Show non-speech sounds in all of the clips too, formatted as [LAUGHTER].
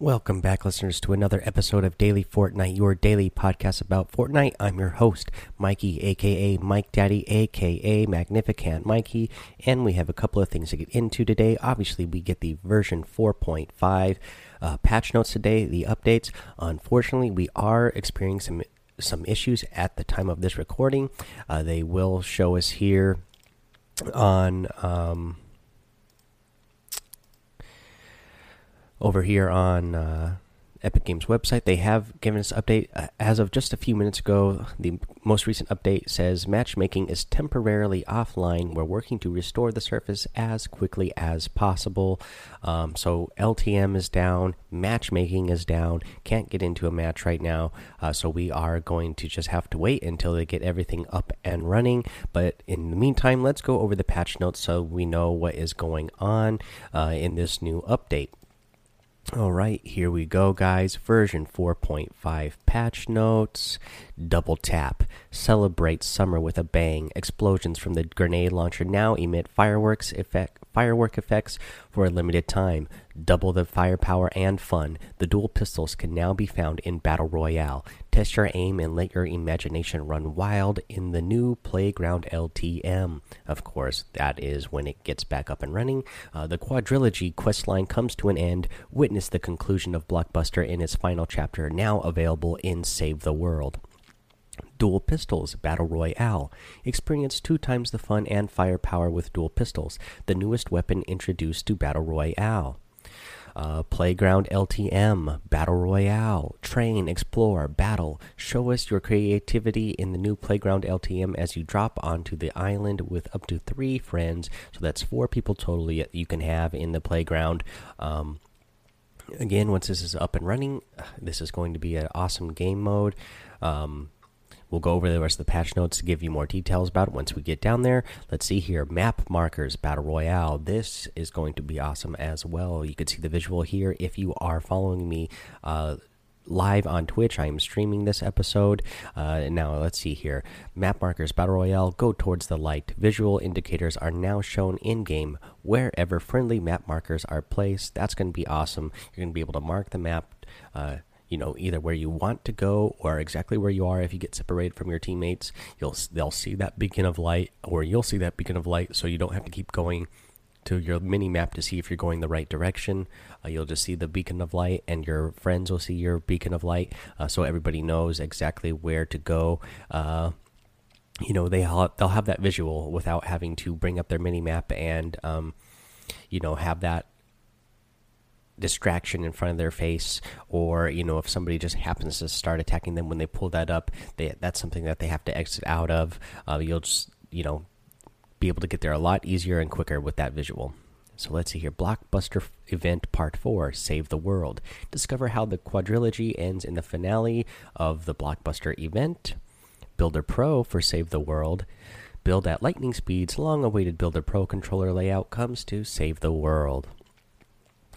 Welcome back, listeners, to another episode of Daily Fortnite, your daily podcast about Fortnite. I'm your host, Mikey, aka Mike Daddy, aka Magnificent Mikey, and we have a couple of things to get into today. Obviously, we get the version 4.5 uh, patch notes today, the updates. Unfortunately, we are experiencing some some issues at the time of this recording. Uh, they will show us here on. Um, over here on uh, Epic Games website. They have given us update uh, as of just a few minutes ago. The most recent update says matchmaking is temporarily offline. We're working to restore the surface as quickly as possible. Um, so LTM is down, matchmaking is down. Can't get into a match right now. Uh, so we are going to just have to wait until they get everything up and running. But in the meantime, let's go over the patch notes so we know what is going on uh, in this new update. All right, here we go, guys. Version 4.5 patch notes. Double tap. Celebrate summer with a bang. Explosions from the grenade launcher now emit fireworks effect firework effects for a limited time. Double the firepower and fun. The dual pistols can now be found in Battle Royale. Test your aim and let your imagination run wild in the new Playground LTM. Of course, that is when it gets back up and running. Uh, the quadrilogy questline comes to an end. Witness the conclusion of Blockbuster in its final chapter, now available in Save the World. Dual Pistols Battle Royale. Experience two times the fun and firepower with dual pistols, the newest weapon introduced to Battle Royale. Uh, Playground LTM, Battle Royale, Train, Explore, Battle. Show us your creativity in the new Playground LTM as you drop onto the island with up to three friends. So that's four people totally you can have in the playground. Um, again, once this is up and running, this is going to be an awesome game mode. Um, We'll go over the rest of the patch notes to give you more details about it once we get down there. Let's see here map markers, Battle Royale. This is going to be awesome as well. You can see the visual here if you are following me. Uh, live on Twitch. I am streaming this episode. Uh, now, let's see here. Map markers, Battle Royale, go towards the light. Visual indicators are now shown in game wherever friendly map markers are placed. That's going to be awesome. You're going to be able to mark the map. Uh, you know either where you want to go or exactly where you are. If you get separated from your teammates you'll they'll see that beacon of light or you'll see that beacon of light. So you don't have to keep going to your mini map to see if you're going the right direction. Uh, you'll just see the beacon of light and your friends will see your beacon of light. Uh, so everybody knows exactly where to go. Uh, you know they they'll have that visual without having to bring up their mini map and um, you know have that distraction in front of their face or you know if somebody just happens to start attacking them when they pull that up they, that's something that they have to exit out of. Uh, you'll just you know be able to get there a lot easier and quicker with that visual. So let's see here. Blockbuster event part 4 save the world. Discover how the quadrilogy ends in the finale of the blockbuster event. Builder pro for save the world. Build at lightning speeds. Long awaited builder pro controller layout comes to save the world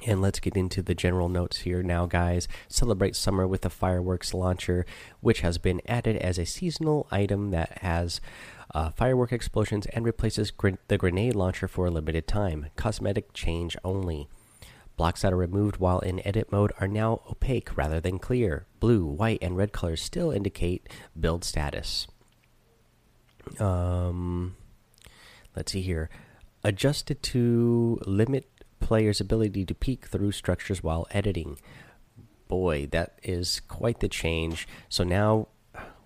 and let's get into the general notes here now, guys. Celebrate summer with a fireworks launcher, which has been added as a seasonal item that has uh, firework explosions and replaces gr the grenade launcher for a limited time. Cosmetic change only. Blocks that are removed while in edit mode are now opaque rather than clear. Blue, white, and red colors still indicate build status. Um, let's see here. Adjusted to limit player's ability to peek through structures while editing. Boy, that is quite the change. So now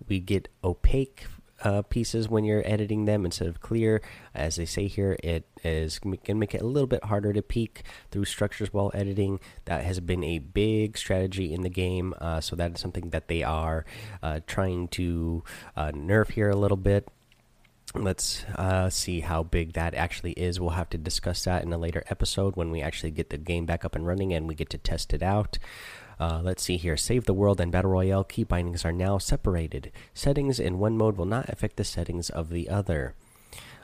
we get opaque uh, pieces when you're editing them instead of clear. As they say here, it is going to make it a little bit harder to peek through structures while editing. That has been a big strategy in the game. Uh, so that is something that they are uh, trying to uh, nerf here a little bit. Let's uh, see how big that actually is. We'll have to discuss that in a later episode when we actually get the game back up and running and we get to test it out. Uh, let's see here. Save the World and Battle Royale key bindings are now separated. Settings in one mode will not affect the settings of the other.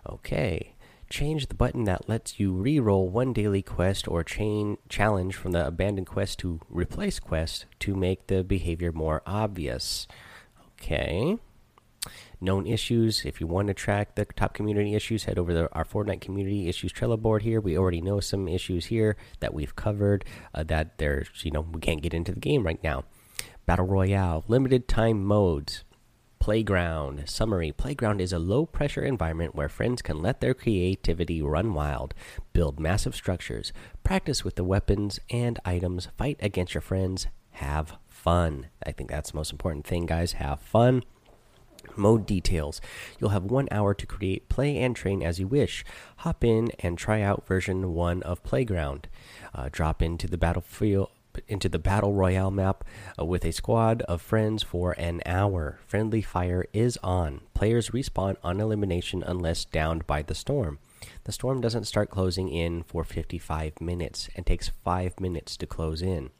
Okay. Change the button that lets you re-roll one daily quest or chain challenge from the abandoned quest to replace quest to make the behavior more obvious. Okay. Known issues. If you want to track the top community issues, head over to our Fortnite community issues Trello board here. We already know some issues here that we've covered uh, that there's, you know, we can't get into the game right now. Battle Royale, limited time modes. Playground. Summary Playground is a low pressure environment where friends can let their creativity run wild, build massive structures, practice with the weapons and items, fight against your friends, have fun. I think that's the most important thing, guys. Have fun. Mode details. You'll have one hour to create, play, and train as you wish. Hop in and try out version 1 of Playground. Uh, drop into the battlefield into the battle royale map uh, with a squad of friends for an hour. Friendly fire is on. Players respawn on elimination unless downed by the storm. The storm doesn't start closing in for 55 minutes and takes 5 minutes to close in.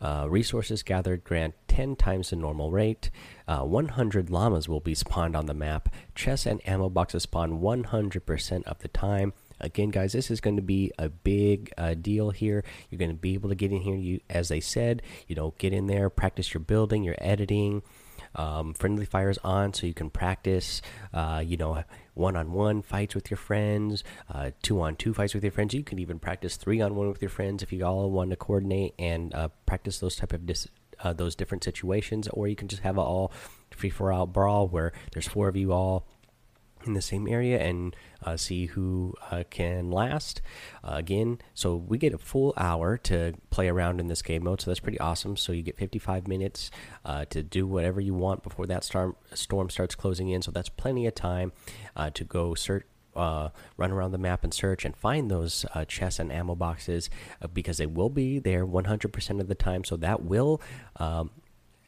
Uh, resources gathered grant 10 times the normal rate. Uh, 100 llamas will be spawned on the map. Chests and ammo boxes spawn 100% of the time. Again, guys, this is going to be a big uh, deal here. You're going to be able to get in here, you, as they said, you know, get in there, practice your building, your editing. Um, friendly fires on, so you can practice, uh, you know, one-on-one fights with your friends, uh, two-on-two fights with your friends. You can even practice three-on-one with your friends if you all want to coordinate and uh, practice those type of uh, those different situations. Or you can just have an all free-for-all brawl where there's four of you all in the same area and uh, see who uh, can last. Uh, again, so we get a full hour to play around in this game mode, so that's pretty awesome. So you get 55 minutes uh, to do whatever you want before that storm storm starts closing in. So that's plenty of time uh, to go search. Uh, run around the map and search and find those chests and ammo boxes because they will be there 100% of the time. So that will um,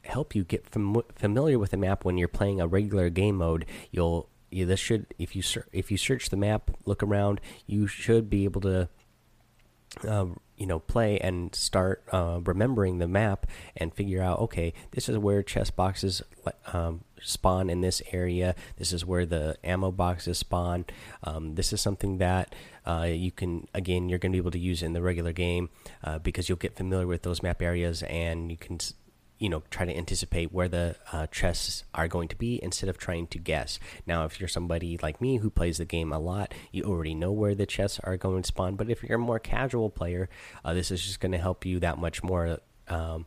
help you get fam familiar with the map when you're playing a regular game mode. You'll this should if you if you search the map, look around, you should be able to, uh, you know, play and start uh, remembering the map and figure out. Okay, this is where chest boxes um, spawn in this area. This is where the ammo boxes spawn. Um, this is something that uh, you can again you're going to be able to use in the regular game uh, because you'll get familiar with those map areas and you can you know try to anticipate where the uh, chests are going to be instead of trying to guess. Now if you're somebody like me who plays the game a lot you already know where the chests are going to spawn. But if you're a more casual player uh, this is just going to help you that much more um,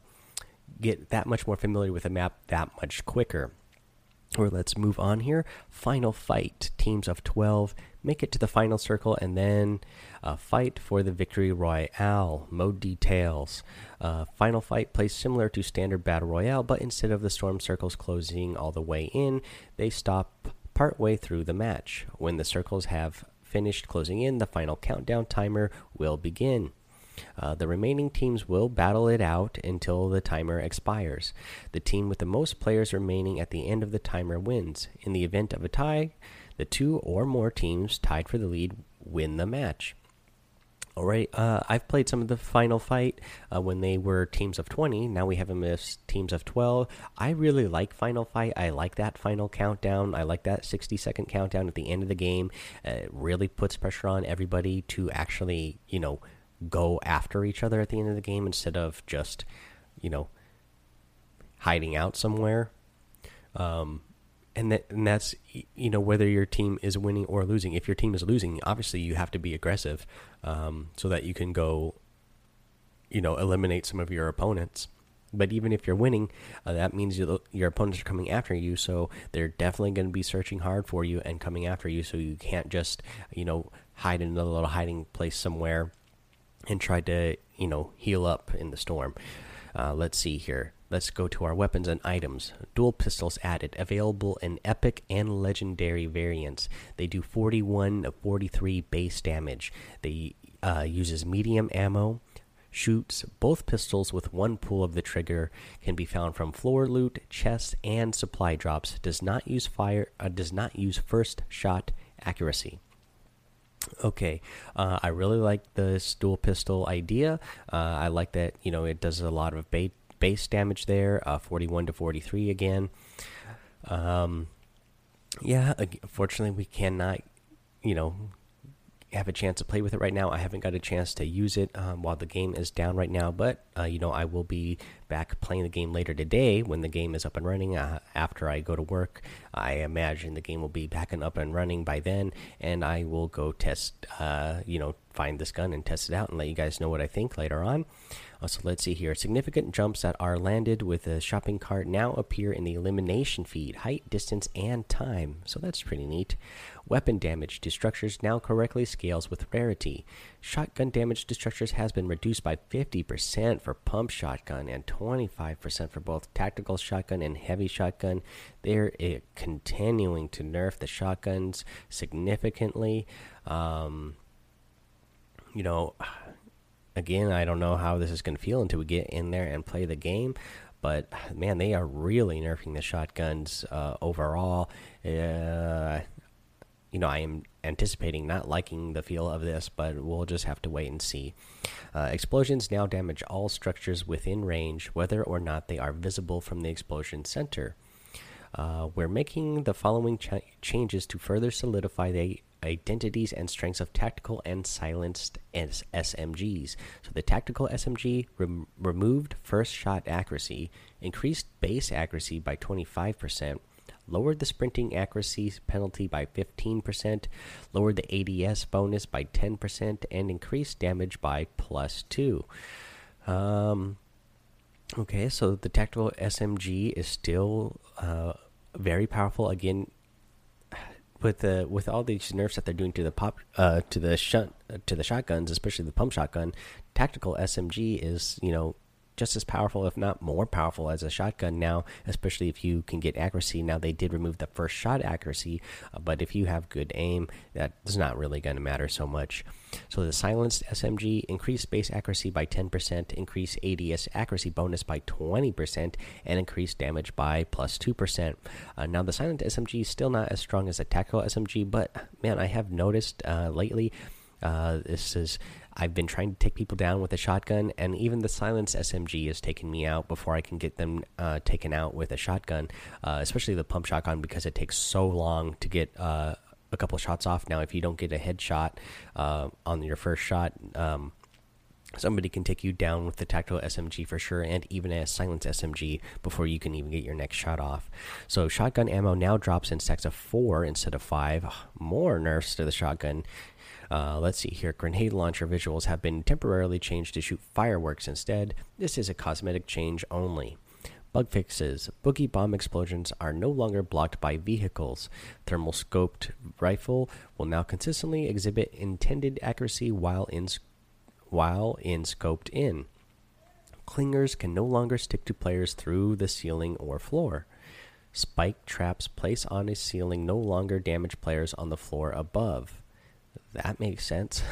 get that much more familiar with the map that much quicker or let's move on here. Final fight. Teams of 12 make it to the final circle and then uh, fight for the victory royale. Mode details. Uh, final fight plays similar to standard battle royale, but instead of the storm circles closing all the way in, they stop partway through the match. When the circles have finished closing in, the final countdown timer will begin. Uh, the remaining teams will battle it out until the timer expires. The team with the most players remaining at the end of the timer wins. In the event of a tie, the two or more teams tied for the lead win the match. Alright, uh, I've played some of the final fight uh, when they were teams of 20. Now we have them as teams of 12. I really like final fight. I like that final countdown. I like that 60 second countdown at the end of the game. Uh, it really puts pressure on everybody to actually, you know, go after each other at the end of the game instead of just, you know, hiding out somewhere. Um, and that and that's you know whether your team is winning or losing. If your team is losing, obviously you have to be aggressive, um, so that you can go, you know, eliminate some of your opponents. But even if you're winning, uh, that means you, your opponents are coming after you, so they're definitely going to be searching hard for you and coming after you. So you can't just you know hide in a little hiding place somewhere and tried to, you know, heal up in the storm. Uh, let's see here. Let's go to our weapons and items. Dual pistols added, available in epic and legendary variants. They do 41 of 43 base damage. They uh, uses medium ammo. Shoots both pistols with one pull of the trigger. Can be found from floor loot, chests, and supply drops. Does not use fire. Uh, does not use first shot accuracy. Okay, uh, I really like this dual pistol idea. Uh, I like that you know it does a lot of ba base damage there, uh, forty-one to forty-three again. Um, yeah, fortunately we cannot, you know, have a chance to play with it right now. I haven't got a chance to use it um, while the game is down right now, but uh, you know I will be back playing the game later today when the game is up and running. Uh, after I go to work, I imagine the game will be back and up and running by then, and I will go test. Uh, you know, find this gun and test it out and let you guys know what I think later on. Uh, so let's see here. Significant jumps that are landed with a shopping cart now appear in the elimination feed, height, distance, and time. So that's pretty neat. Weapon damage to structures now correctly scales with rarity. Shotgun damage to structures has been reduced by 50% for pump shotgun and 25% for both tactical shotgun and heavy shotgun. They're uh, continuing to nerf the shotguns significantly. Um, you know, again, I don't know how this is going to feel until we get in there and play the game. But man, they are really nerfing the shotguns uh, overall. Uh, you know, I am anticipating not liking the feel of this, but we'll just have to wait and see. Uh, explosions now damage all structures within range, whether or not they are visible from the explosion center. Uh, we're making the following ch changes to further solidify the identities and strengths of tactical and silenced SMGs. So the tactical SMG rem removed first shot accuracy, increased base accuracy by 25%, lowered the sprinting accuracy penalty by 15%, lowered the ADS bonus by 10%, and increased damage by plus 2. Um, okay, so the tactical SMG is still uh, very powerful. Again, with the with all these nerfs that they're doing to the pop uh, to the shot to the shotguns, especially the pump shotgun, tactical SMG is you know just as powerful, if not more powerful, as a shotgun now, especially if you can get accuracy. Now, they did remove the first shot accuracy, uh, but if you have good aim, that's not really going to matter so much. So, the silenced SMG increased base accuracy by 10%, increased ADS accuracy bonus by 20%, and increased damage by plus 2%. Uh, now, the silent SMG is still not as strong as a tactical SMG, but man, I have noticed uh, lately. Uh, this is I've been trying to take people down with a shotgun, and even the silenced SMG has taken me out before I can get them uh, taken out with a shotgun, uh, especially the pump shotgun because it takes so long to get uh, a couple shots off. Now, if you don't get a headshot uh, on your first shot, um, somebody can take you down with the tactical SMG for sure, and even a silenced SMG before you can even get your next shot off. So, shotgun ammo now drops in stacks of four instead of five. More nerfs to the shotgun. Uh, let's see here. Grenade launcher visuals have been temporarily changed to shoot fireworks instead. This is a cosmetic change only. Bug fixes. Boogie bomb explosions are no longer blocked by vehicles. Thermal scoped rifle will now consistently exhibit intended accuracy while in while in scoped in. Clingers can no longer stick to players through the ceiling or floor. Spike traps placed on a ceiling no longer damage players on the floor above. That makes sense.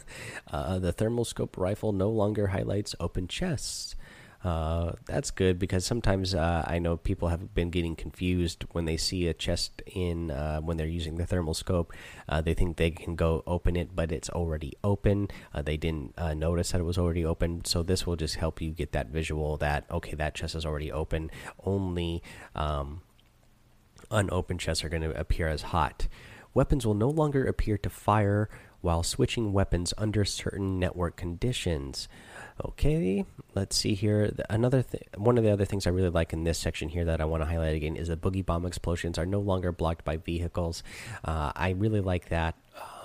[LAUGHS] uh, the thermal scope rifle no longer highlights open chests. Uh, that's good because sometimes uh, I know people have been getting confused when they see a chest in uh, when they're using the thermal scope. Uh, they think they can go open it, but it's already open. Uh, they didn't uh, notice that it was already open, so this will just help you get that visual that okay, that chest is already open. Only um, unopened chests are going to appear as hot. Weapons will no longer appear to fire while switching weapons under certain network conditions. Okay, let's see here. Another th one of the other things I really like in this section here that I want to highlight again is the boogie bomb explosions are no longer blocked by vehicles. Uh, I really like that.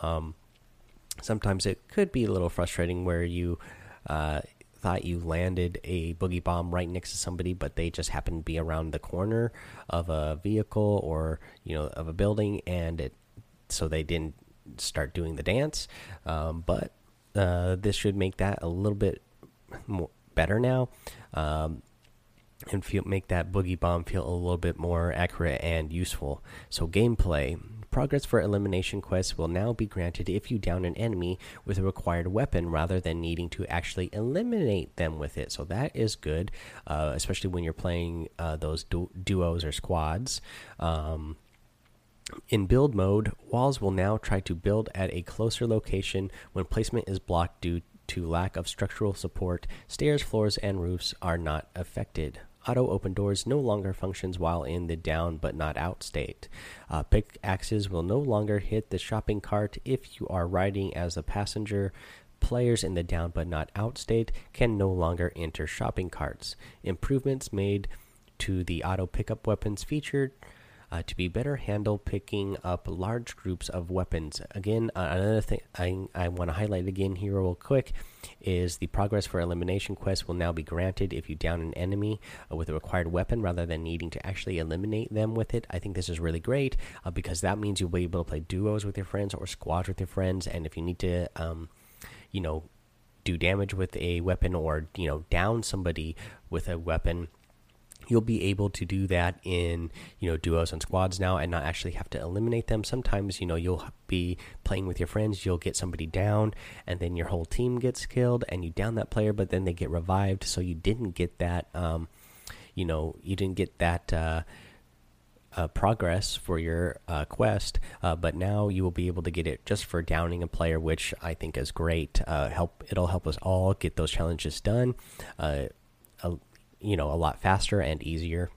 Um, sometimes it could be a little frustrating where you. Uh, thought you landed a boogie bomb right next to somebody, but they just happened to be around the corner of a vehicle or you know of a building, and it so they didn't start doing the dance. Um, but uh, this should make that a little bit more better now, um, and feel make that boogie bomb feel a little bit more accurate and useful. So gameplay. Progress for elimination quests will now be granted if you down an enemy with a required weapon rather than needing to actually eliminate them with it. So that is good, uh, especially when you're playing uh, those du duos or squads. Um, in build mode, walls will now try to build at a closer location when placement is blocked due to lack of structural support. Stairs, floors, and roofs are not affected. Auto open doors no longer functions while in the down but not out state. Uh, pickaxes will no longer hit the shopping cart if you are riding as a passenger. Players in the down but not out state can no longer enter shopping carts. Improvements made to the auto pickup weapons featured uh, to be better handle picking up large groups of weapons. Again, uh, another thing I, I want to highlight again here, real quick, is the progress for elimination quests will now be granted if you down an enemy uh, with a required weapon rather than needing to actually eliminate them with it. I think this is really great uh, because that means you'll be able to play duos with your friends or squads with your friends, and if you need to, um, you know, do damage with a weapon or you know down somebody with a weapon you'll be able to do that in you know duos and squads now and not actually have to eliminate them sometimes you know you'll be playing with your friends you'll get somebody down and then your whole team gets killed and you down that player but then they get revived so you didn't get that um, you know you didn't get that uh, uh, progress for your uh, quest, uh, but now you will be able to get it just for downing a player, which I think is great. Uh, help it'll help us all get those challenges done. You know a lot faster and easier.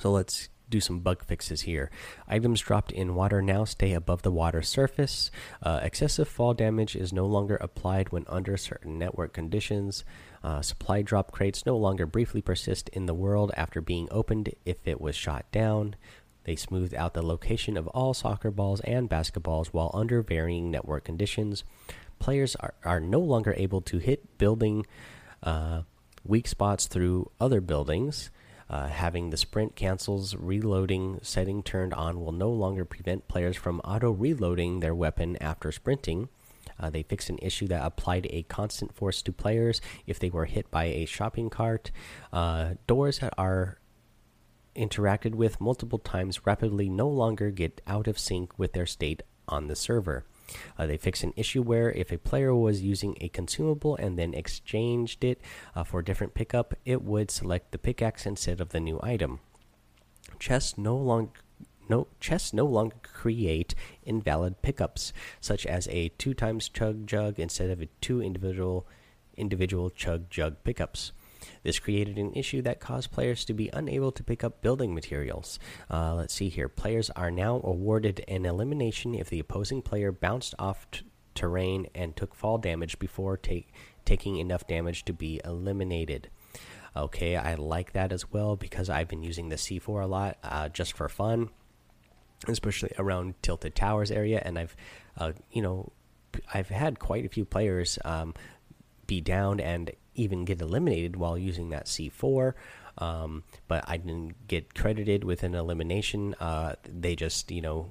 So let's do some bug fixes here. Items dropped in water now stay above the water surface. Uh, excessive fall damage is no longer applied when under certain network conditions. Uh, supply drop crates no longer briefly persist in the world after being opened if it was shot down. They smoothed out the location of all soccer balls and basketballs while under varying network conditions. Players are, are no longer able to hit building. Uh, weak spots through other buildings. Uh, having the sprint cancels reloading setting turned on will no longer prevent players from auto reloading their weapon after sprinting. Uh, they fixed an issue that applied a constant force to players if they were hit by a shopping cart. Uh, doors that are interacted with multiple times rapidly no longer get out of sync with their state on the server. Uh, they fixed an issue where if a player was using a consumable and then exchanged it uh, for a different pickup, it would select the pickaxe instead of the new item. Chests no longer no chests no longer create invalid pickups, such as a two times chug jug instead of a two individual individual chug jug pickups. This created an issue that caused players to be unable to pick up building materials. Uh, let's see here. Players are now awarded an elimination if the opposing player bounced off terrain and took fall damage before taking enough damage to be eliminated. Okay, I like that as well because I've been using the C4 a lot uh, just for fun, especially around Tilted Towers area, and I've, uh, you know, I've had quite a few players um, be down and even get eliminated while using that C4. Um, but I didn't get credited with an elimination. Uh, they just, you know,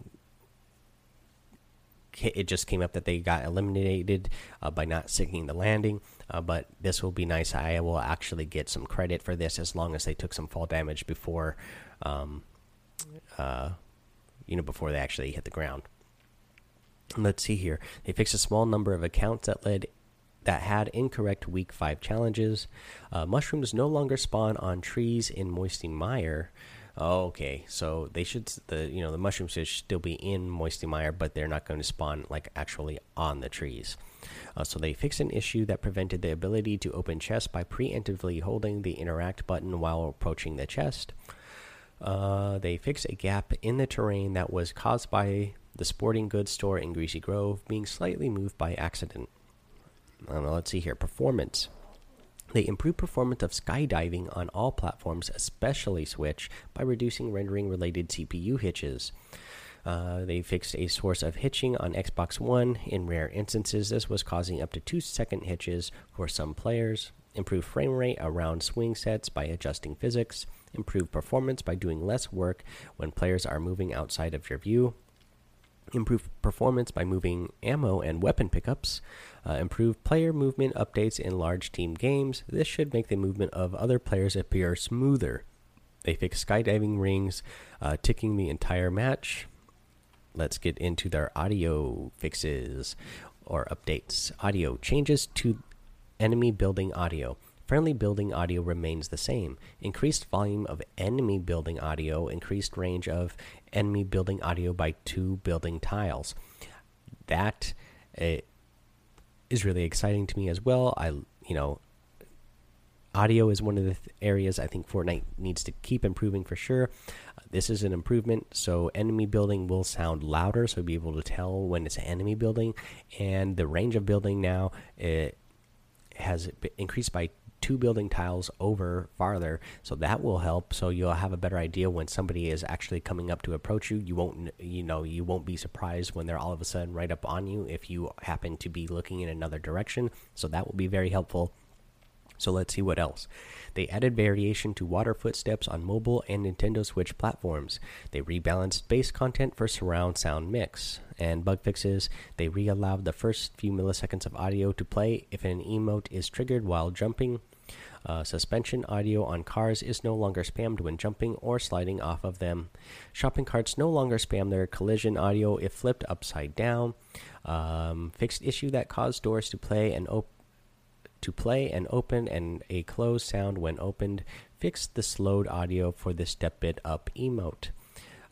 it just came up that they got eliminated uh, by not sinking the landing. Uh, but this will be nice. I will actually get some credit for this as long as they took some fall damage before, um, uh, you know, before they actually hit the ground. Let's see here. They fixed a small number of accounts that led that had incorrect week 5 challenges. Uh, mushrooms no longer spawn on trees in Moisty Mire. Oh, okay, so they should the you know the mushrooms should still be in Moisty Mire, but they're not going to spawn like actually on the trees. Uh, so they fixed an issue that prevented the ability to open chests by preemptively holding the interact button while approaching the chest. Uh, they fixed a gap in the terrain that was caused by the sporting goods store in Greasy Grove being slightly moved by accident. Know, let's see here. Performance. They improve performance of skydiving on all platforms, especially Switch, by reducing rendering related CPU hitches. Uh, they fixed a source of hitching on Xbox One. In rare instances, this was causing up to two second hitches for some players. Improve frame rate around swing sets by adjusting physics. Improve performance by doing less work when players are moving outside of your view improve performance by moving ammo and weapon pickups, uh, improve player movement updates in large team games. This should make the movement of other players appear smoother. They fix skydiving rings, uh, ticking the entire match. Let's get into their audio fixes or updates. Audio changes to enemy building audio. Friendly building audio remains the same. Increased volume of enemy building audio, increased range of enemy building audio by two building tiles. That uh, is really exciting to me as well. I, you know, audio is one of the th areas I think Fortnite needs to keep improving for sure. Uh, this is an improvement, so enemy building will sound louder, so be able to tell when it's enemy building, and the range of building now it has increased by two building tiles over farther so that will help so you'll have a better idea when somebody is actually coming up to approach you you won't you know you won't be surprised when they're all of a sudden right up on you if you happen to be looking in another direction so that will be very helpful so let's see what else. They added variation to water footsteps on mobile and Nintendo Switch platforms. They rebalanced bass content for surround sound mix. And bug fixes, they reallowed the first few milliseconds of audio to play if an emote is triggered while jumping. Uh, suspension audio on cars is no longer spammed when jumping or sliding off of them. Shopping carts no longer spam their collision audio if flipped upside down. Um, fixed issue that caused doors to play and open to play and open and a close sound when opened. Fix the slowed audio for the step it up emote.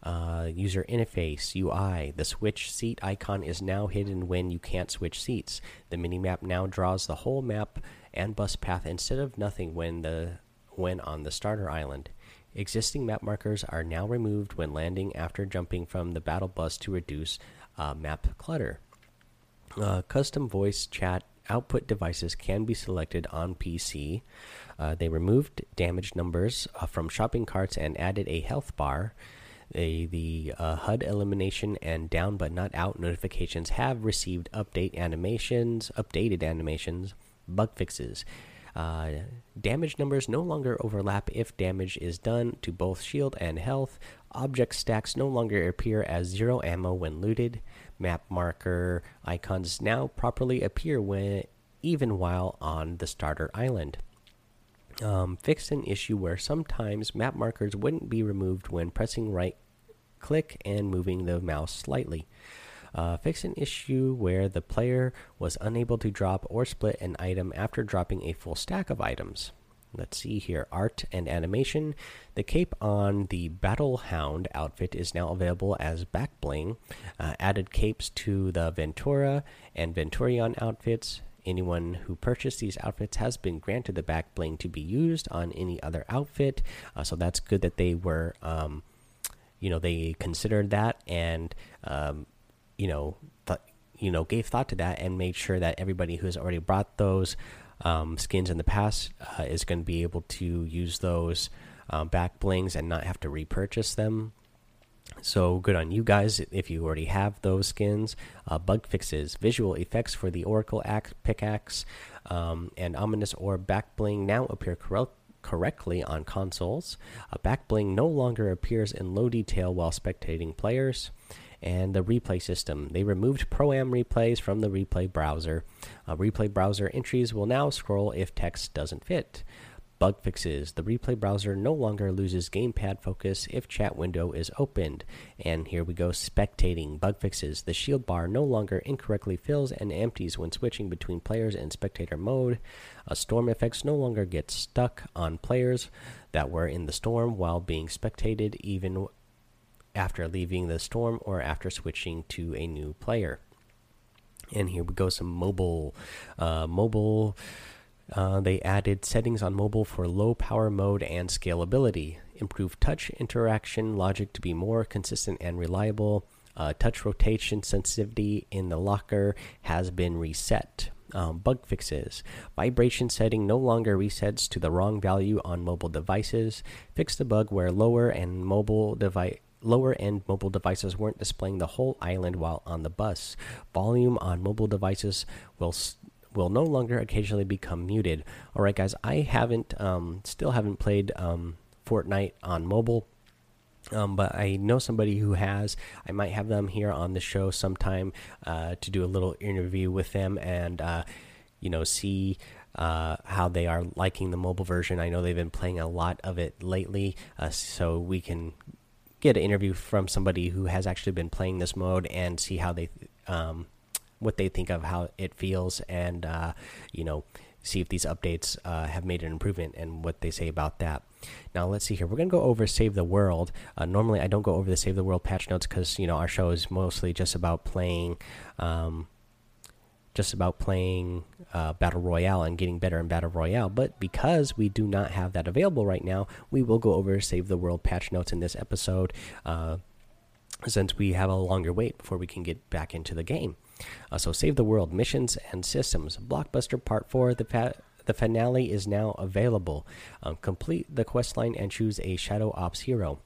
Uh, user interface UI. The switch seat icon is now hidden when you can't switch seats. The minimap now draws the whole map and bus path instead of nothing when the when on the starter island. Existing map markers are now removed when landing after jumping from the battle bus to reduce uh, map clutter. Uh, custom voice chat output devices can be selected on PC. Uh, they removed damage numbers uh, from shopping carts and added a health bar. They, the uh, HUD elimination and down but not out notifications have received update animations, updated animations, bug fixes. Uh, damage numbers no longer overlap if damage is done to both shield and health. Object stacks no longer appear as zero ammo when looted. Map marker icons now properly appear when even while on the starter island. Um, fixed an issue where sometimes map markers wouldn't be removed when pressing right click and moving the mouse slightly. Uh, fix an issue where the player was unable to drop or split an item after dropping a full stack of items. Let's see here art and animation. The cape on the Battle Hound outfit is now available as back bling. Uh, added capes to the Ventura and Venturion outfits. Anyone who purchased these outfits has been granted the back bling to be used on any other outfit. Uh, so that's good that they were, um, you know, they considered that and um, you know, you know, gave thought to that and made sure that everybody who has already brought those um, skins in the past uh, is going to be able to use those um, back blings and not have to repurchase them. So good on you guys if you already have those skins. Uh, bug fixes, visual effects for the Oracle axe, pickaxe, um, and ominous orb back bling now appear correct correctly on consoles. A back bling no longer appears in low detail while spectating players and the replay system. They removed Pro Am replays from the replay browser. Uh, replay browser entries will now scroll if text doesn't fit. Bug fixes. The replay browser no longer loses gamepad focus if chat window is opened. And here we go spectating. Bug fixes. The shield bar no longer incorrectly fills and empties when switching between players in spectator mode. A storm effects no longer get stuck on players that were in the storm while being spectated, even after leaving the storm or after switching to a new player. And here we go some mobile. Uh, mobile. Uh, they added settings on mobile for low power mode and scalability, improved touch interaction logic to be more consistent and reliable. Uh, touch rotation sensitivity in the locker has been reset. Um, bug fixes. Vibration setting no longer resets to the wrong value on mobile devices. Fix the bug where lower and mobile device lower end mobile devices weren't displaying the whole island while on the bus. Volume on mobile devices will will no longer occasionally become muted. All right, guys, I haven't um, still haven't played um, Fortnite on mobile. Um, but I know somebody who has. I might have them here on the show sometime uh, to do a little interview with them and, uh, you know, see uh, how they are liking the mobile version. I know they've been playing a lot of it lately, uh, so we can get an interview from somebody who has actually been playing this mode and see how they um, what they think of how it feels and uh, you know see if these updates uh, have made an improvement and what they say about that. Now let's see here. We're gonna go over Save the World. Uh, normally I don't go over the Save the World patch notes because you know our show is mostly just about playing. Um, just about playing uh, battle royale and getting better in battle royale. But because we do not have that available right now, we will go over save the world patch notes in this episode. Uh, since we have a longer wait before we can get back into the game. Uh, so, Save the World missions and systems. Blockbuster Part 4, the, the finale is now available. Um, complete the quest line and choose a Shadow Ops hero.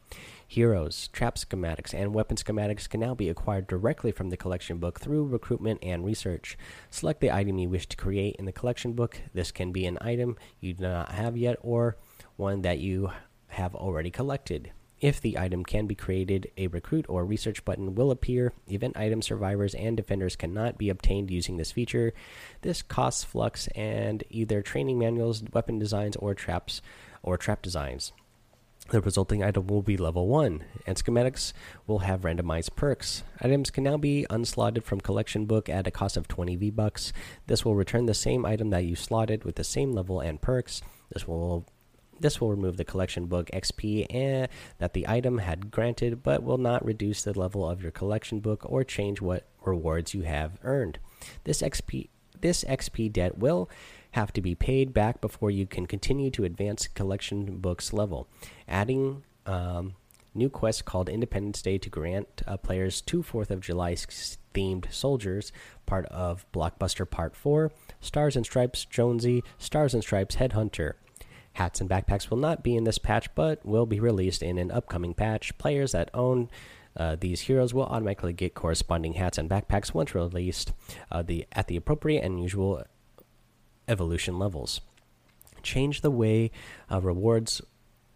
Heroes, trap schematics, and weapon schematics can now be acquired directly from the collection book through recruitment and research. Select the item you wish to create in the collection book. This can be an item you do not have yet or one that you have already collected. If the item can be created, a recruit or research button will appear. Event item survivors and defenders cannot be obtained using this feature. This costs flux and either training manuals, weapon designs, or traps or trap designs. The resulting item will be level 1, and schematics will have randomized perks. Items can now be unslotted from collection book at a cost of 20 V-Bucks. This will return the same item that you slotted with the same level and perks. This will this will remove the collection book XP eh, that the item had granted, but will not reduce the level of your collection book or change what rewards you have earned. This XP this XP debt will have to be paid back before you can continue to advance collection books level. Adding um, new quest called Independence Day to grant uh, players two Fourth of July themed soldiers, part of Blockbuster Part 4, Stars and Stripes Jonesy, Stars and Stripes Headhunter. Hats and backpacks will not be in this patch, but will be released in an upcoming patch. Players that own uh, these heroes will automatically get corresponding hats and backpacks once released uh, the, at the appropriate and usual evolution levels. Change the way uh, rewards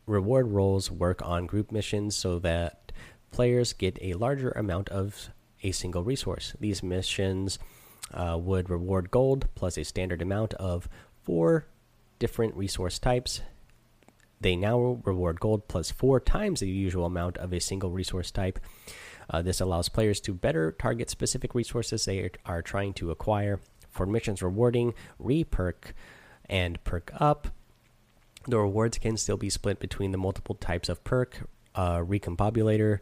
reward roles work on group missions so that players get a larger amount of a single resource. These missions uh, would reward gold plus a standard amount of four different resource types. They now reward gold plus four times the usual amount of a single resource type. Uh, this allows players to better target specific resources they are trying to acquire. For missions rewarding, re-perk, and perk up, the rewards can still be split between the multiple types of perk, uh, recombobulator,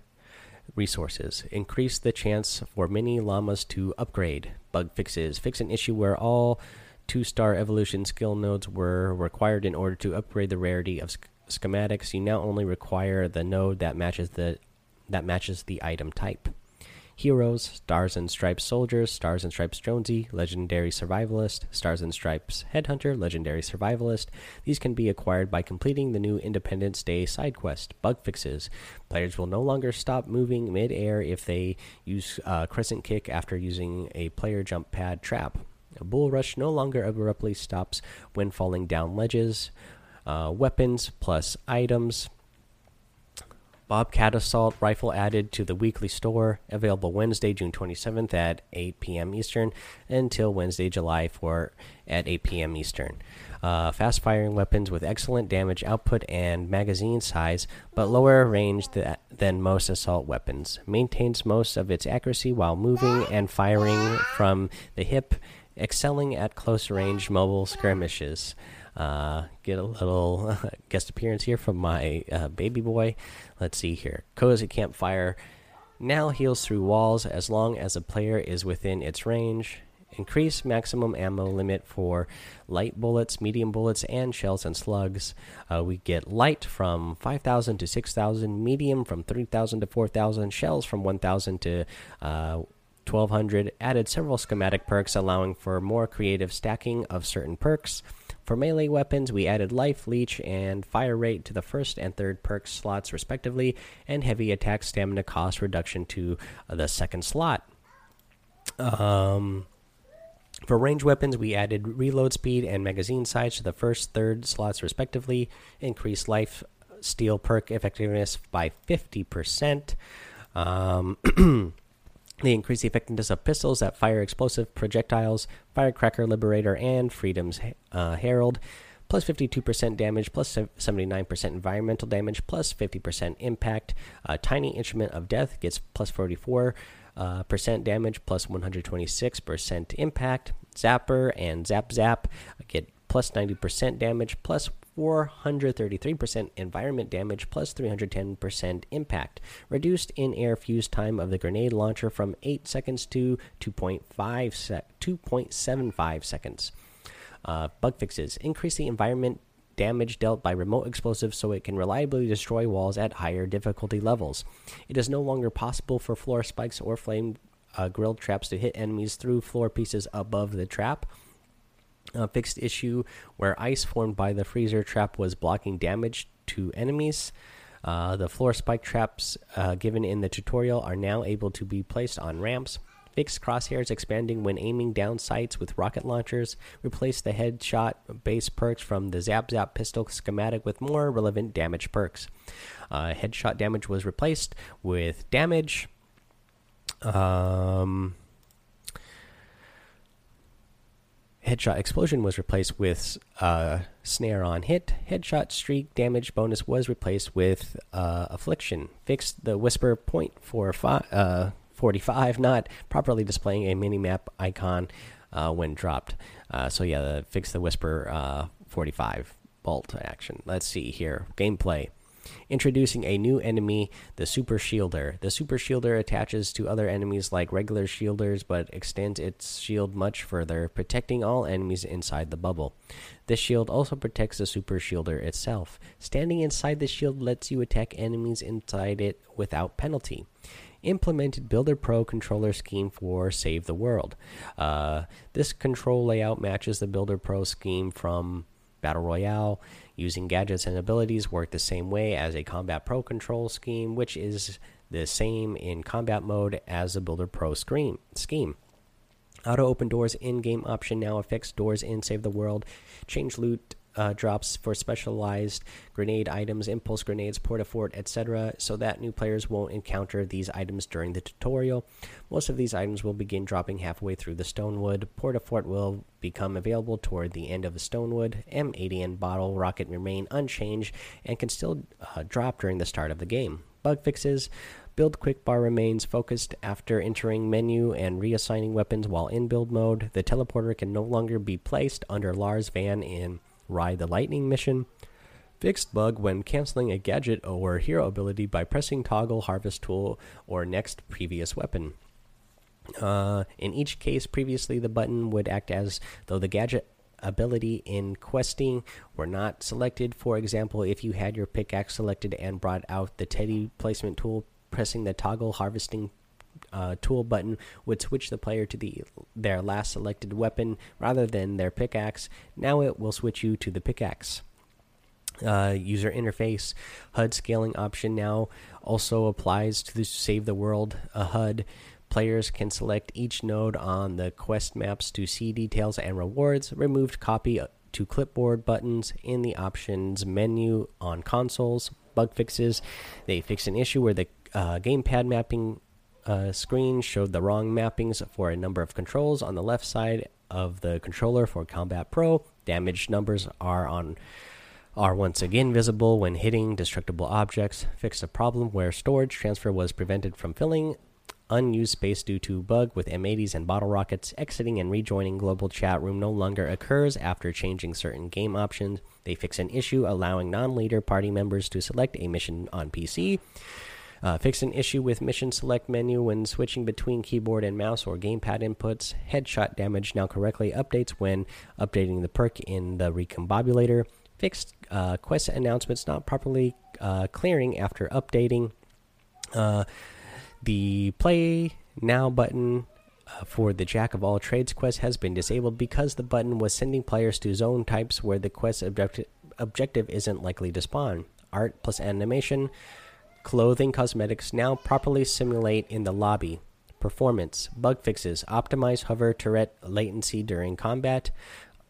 resources. Increase the chance for many llamas to upgrade. Bug fixes. Fix an issue where all two star evolution skill nodes were required in order to upgrade the rarity of schematics. You now only require the node that matches the that matches the item type. Heroes, Stars and Stripes Soldiers, Stars and Stripes Jonesy, Legendary Survivalist, Stars and Stripes Headhunter, Legendary Survivalist. These can be acquired by completing the new Independence Day side quest. Bug fixes. Players will no longer stop moving mid air if they use uh, Crescent Kick after using a player jump pad trap. A bull rush no longer abruptly stops when falling down ledges. Uh, weapons plus items. Bobcat Assault Rifle added to the weekly store, available Wednesday, June 27th at 8 p.m. Eastern until Wednesday, July 4 at 8 p.m. Eastern. Uh, fast firing weapons with excellent damage output and magazine size, but lower range th than most assault weapons. Maintains most of its accuracy while moving and firing from the hip excelling at close range mobile skirmishes. Uh, get a little [LAUGHS] guest appearance here from my uh, baby boy. Let's see here. Cozy Campfire now heals through walls as long as a player is within its range. Increase maximum ammo limit for light bullets, medium bullets, and shells and slugs. Uh, we get light from 5,000 to 6,000, medium from 3,000 to 4,000, shells from 1,000 to uh, 1200 added several schematic perks allowing for more creative stacking of certain perks. For melee weapons, we added life, leech, and fire rate to the first and third perk slots respectively, and heavy attack stamina cost reduction to the second slot. Um, for range weapons, we added reload speed and magazine size to the first, third slots respectively, increased life steal perk effectiveness by 50%. Um, [CLEARS THROAT] They increase the effectiveness of pistols that fire explosive projectiles, Firecracker Liberator, and Freedom's uh, Herald. Plus 52% damage, plus 79% environmental damage, plus 50% impact. Tiny Instrument of Death gets plus 44% uh, percent damage, plus 126% impact. Zapper and Zap Zap get plus 90% damage, plus 433% environment damage plus 310% impact. Reduced in air fuse time of the grenade launcher from 8 seconds to 2.5 sec 2.75 seconds. Uh, bug fixes increase the environment damage dealt by remote explosives so it can reliably destroy walls at higher difficulty levels. It is no longer possible for floor spikes or flame uh, grilled traps to hit enemies through floor pieces above the trap. A fixed issue where ice formed by the freezer trap was blocking damage to enemies. Uh, the floor spike traps uh, given in the tutorial are now able to be placed on ramps. Fixed crosshairs expanding when aiming down sights with rocket launchers. Replace the headshot base perks from the Zap Zap pistol schematic with more relevant damage perks. Uh, headshot damage was replaced with damage. Um, Headshot explosion was replaced with uh, snare on hit. Headshot streak damage bonus was replaced with uh, affliction. Fixed the whisper point for uh, 45, not properly displaying a mini map icon uh, when dropped. Uh, so yeah, fix the whisper uh, 45 bolt action. Let's see here gameplay. Introducing a new enemy, the Super Shielder. The Super Shielder attaches to other enemies like regular shielders, but extends its shield much further, protecting all enemies inside the bubble. This shield also protects the Super Shielder itself. Standing inside the shield lets you attack enemies inside it without penalty implemented Builder Pro controller scheme for Save the World. Uh, this control layout matches the Builder Pro scheme from Battle Royale using gadgets and abilities work the same way as a Combat Pro control scheme, which is the same in combat mode as the Builder Pro screen, scheme. Auto open doors in game option now affects doors in Save the World. Change loot uh, drops for specialized grenade items, impulse grenades, porta fort, etc., so that new players won't encounter these items during the tutorial. Most of these items will begin dropping halfway through the Stonewood. Porta fort will become available toward the end of the Stonewood. M80 and bottle rocket remain unchanged and can still uh, drop during the start of the game. Bug fixes. Build quick bar remains focused after entering menu and reassigning weapons while in build mode. The teleporter can no longer be placed under Lars van in Ride the Lightning mission. Fixed bug when canceling a gadget or hero ability by pressing toggle harvest tool or next previous weapon. Uh, in each case, previously the button would act as though the gadget ability in questing were not selected. For example, if you had your pickaxe selected and brought out the teddy placement tool, pressing the toggle harvesting uh, tool button would switch the player to the their last selected weapon rather than their pickaxe. Now it will switch you to the pickaxe. Uh, user interface HUD scaling option now also applies to the Save the World uh, HUD. Players can select each node on the quest maps to see details and rewards. Removed copy to clipboard buttons in the options menu on consoles. Bug fixes. They fix an issue where the uh, gamepad mapping uh, screen showed the wrong mappings for a number of controls on the left side of the controller for Combat Pro. Damage numbers are on are once again visible when hitting destructible objects. Fixed a problem where storage transfer was prevented from filling unused space due to bug with M80s and bottle rockets. Exiting and rejoining global chat room no longer occurs after changing certain game options. They fix an issue allowing non-leader party members to select a mission on PC. Uh, fix an issue with mission select menu when switching between keyboard and mouse or gamepad inputs. Headshot damage now correctly updates when updating the perk in the recombobulator. Fixed uh, quest announcements not properly uh, clearing after updating. Uh, the play now button uh, for the Jack of all trades quest has been disabled because the button was sending players to zone types where the quest objective objective isn't likely to spawn. Art plus animation clothing cosmetics now properly simulate in the lobby. Performance, bug fixes, optimize hover turret latency during combat,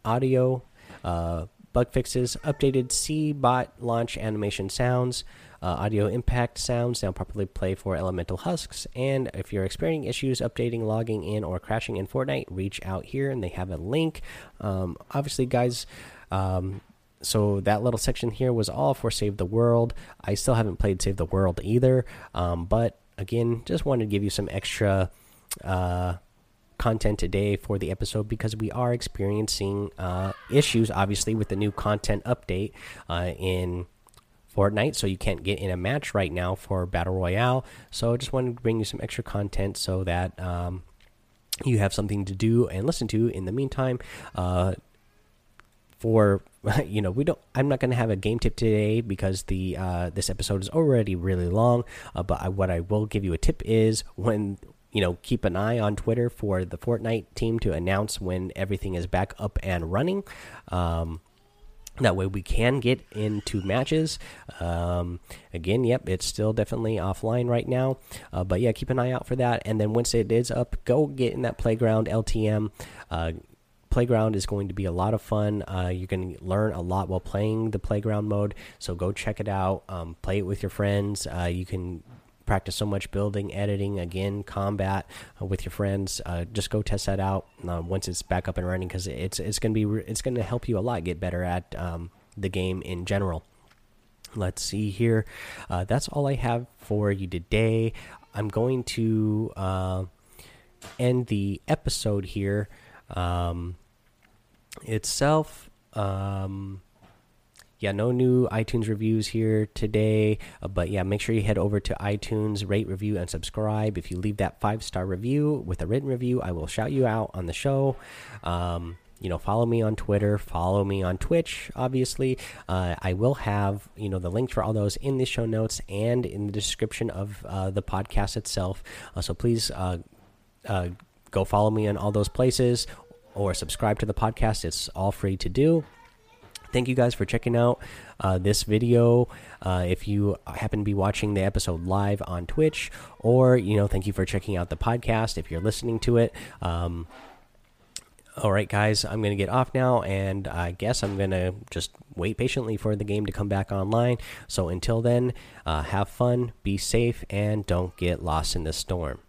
audio, uh, bug fixes, updated C bot launch animation sounds, uh, audio impact sounds now properly play for elemental husks. And if you're experiencing issues updating, logging in, or crashing in Fortnite, reach out here and they have a link. Um, obviously, guys. Um, so that little section here was all for Save the World. I still haven't played Save the World either, um, but again, just wanted to give you some extra uh, content today for the episode because we are experiencing uh, issues, obviously, with the new content update uh, in Fortnite. So you can't get in a match right now for Battle Royale. So I just wanted to bring you some extra content so that um, you have something to do and listen to in the meantime. Uh, for [LAUGHS] you know we don't i'm not going to have a game tip today because the uh, this episode is already really long uh, but I, what i will give you a tip is when you know keep an eye on twitter for the fortnite team to announce when everything is back up and running. Um, that way we can get into matches. Um, again yep it's still definitely offline right now uh, but yeah keep an eye out for that. And then once it is up go get in that playground ltm uh, playground is going to be a lot of fun. Uh, you can learn a lot while playing the playground mode. So go check it out. Um, play it with your friends. Uh, you can practice so much building, editing, again, combat uh, with your friends. Uh, just go test that out uh, once it's back up and running because it's it's going to be it's going to help you a lot get better at um, the game in general. Let's see here. Uh, that's all I have for you today. I'm going to end the episode here um, itself, um, yeah, no new iTunes reviews here today. Uh, but yeah, make sure you head over to iTunes, rate, review, and subscribe. If you leave that five star review with a written review, I will shout you out on the show. Um, you know, follow me on Twitter, follow me on Twitch. Obviously, uh, I will have you know the links for all those in the show notes and in the description of uh, the podcast itself. Uh, so please uh, go follow me in all those places or subscribe to the podcast. It's all free to do. Thank you guys for checking out uh, this video. Uh, if you happen to be watching the episode live on Twitch, or you know, thank you for checking out the podcast if you're listening to it. Um, all right, guys, I'm going to get off now, and I guess I'm going to just wait patiently for the game to come back online. So until then, uh, have fun, be safe, and don't get lost in the storm.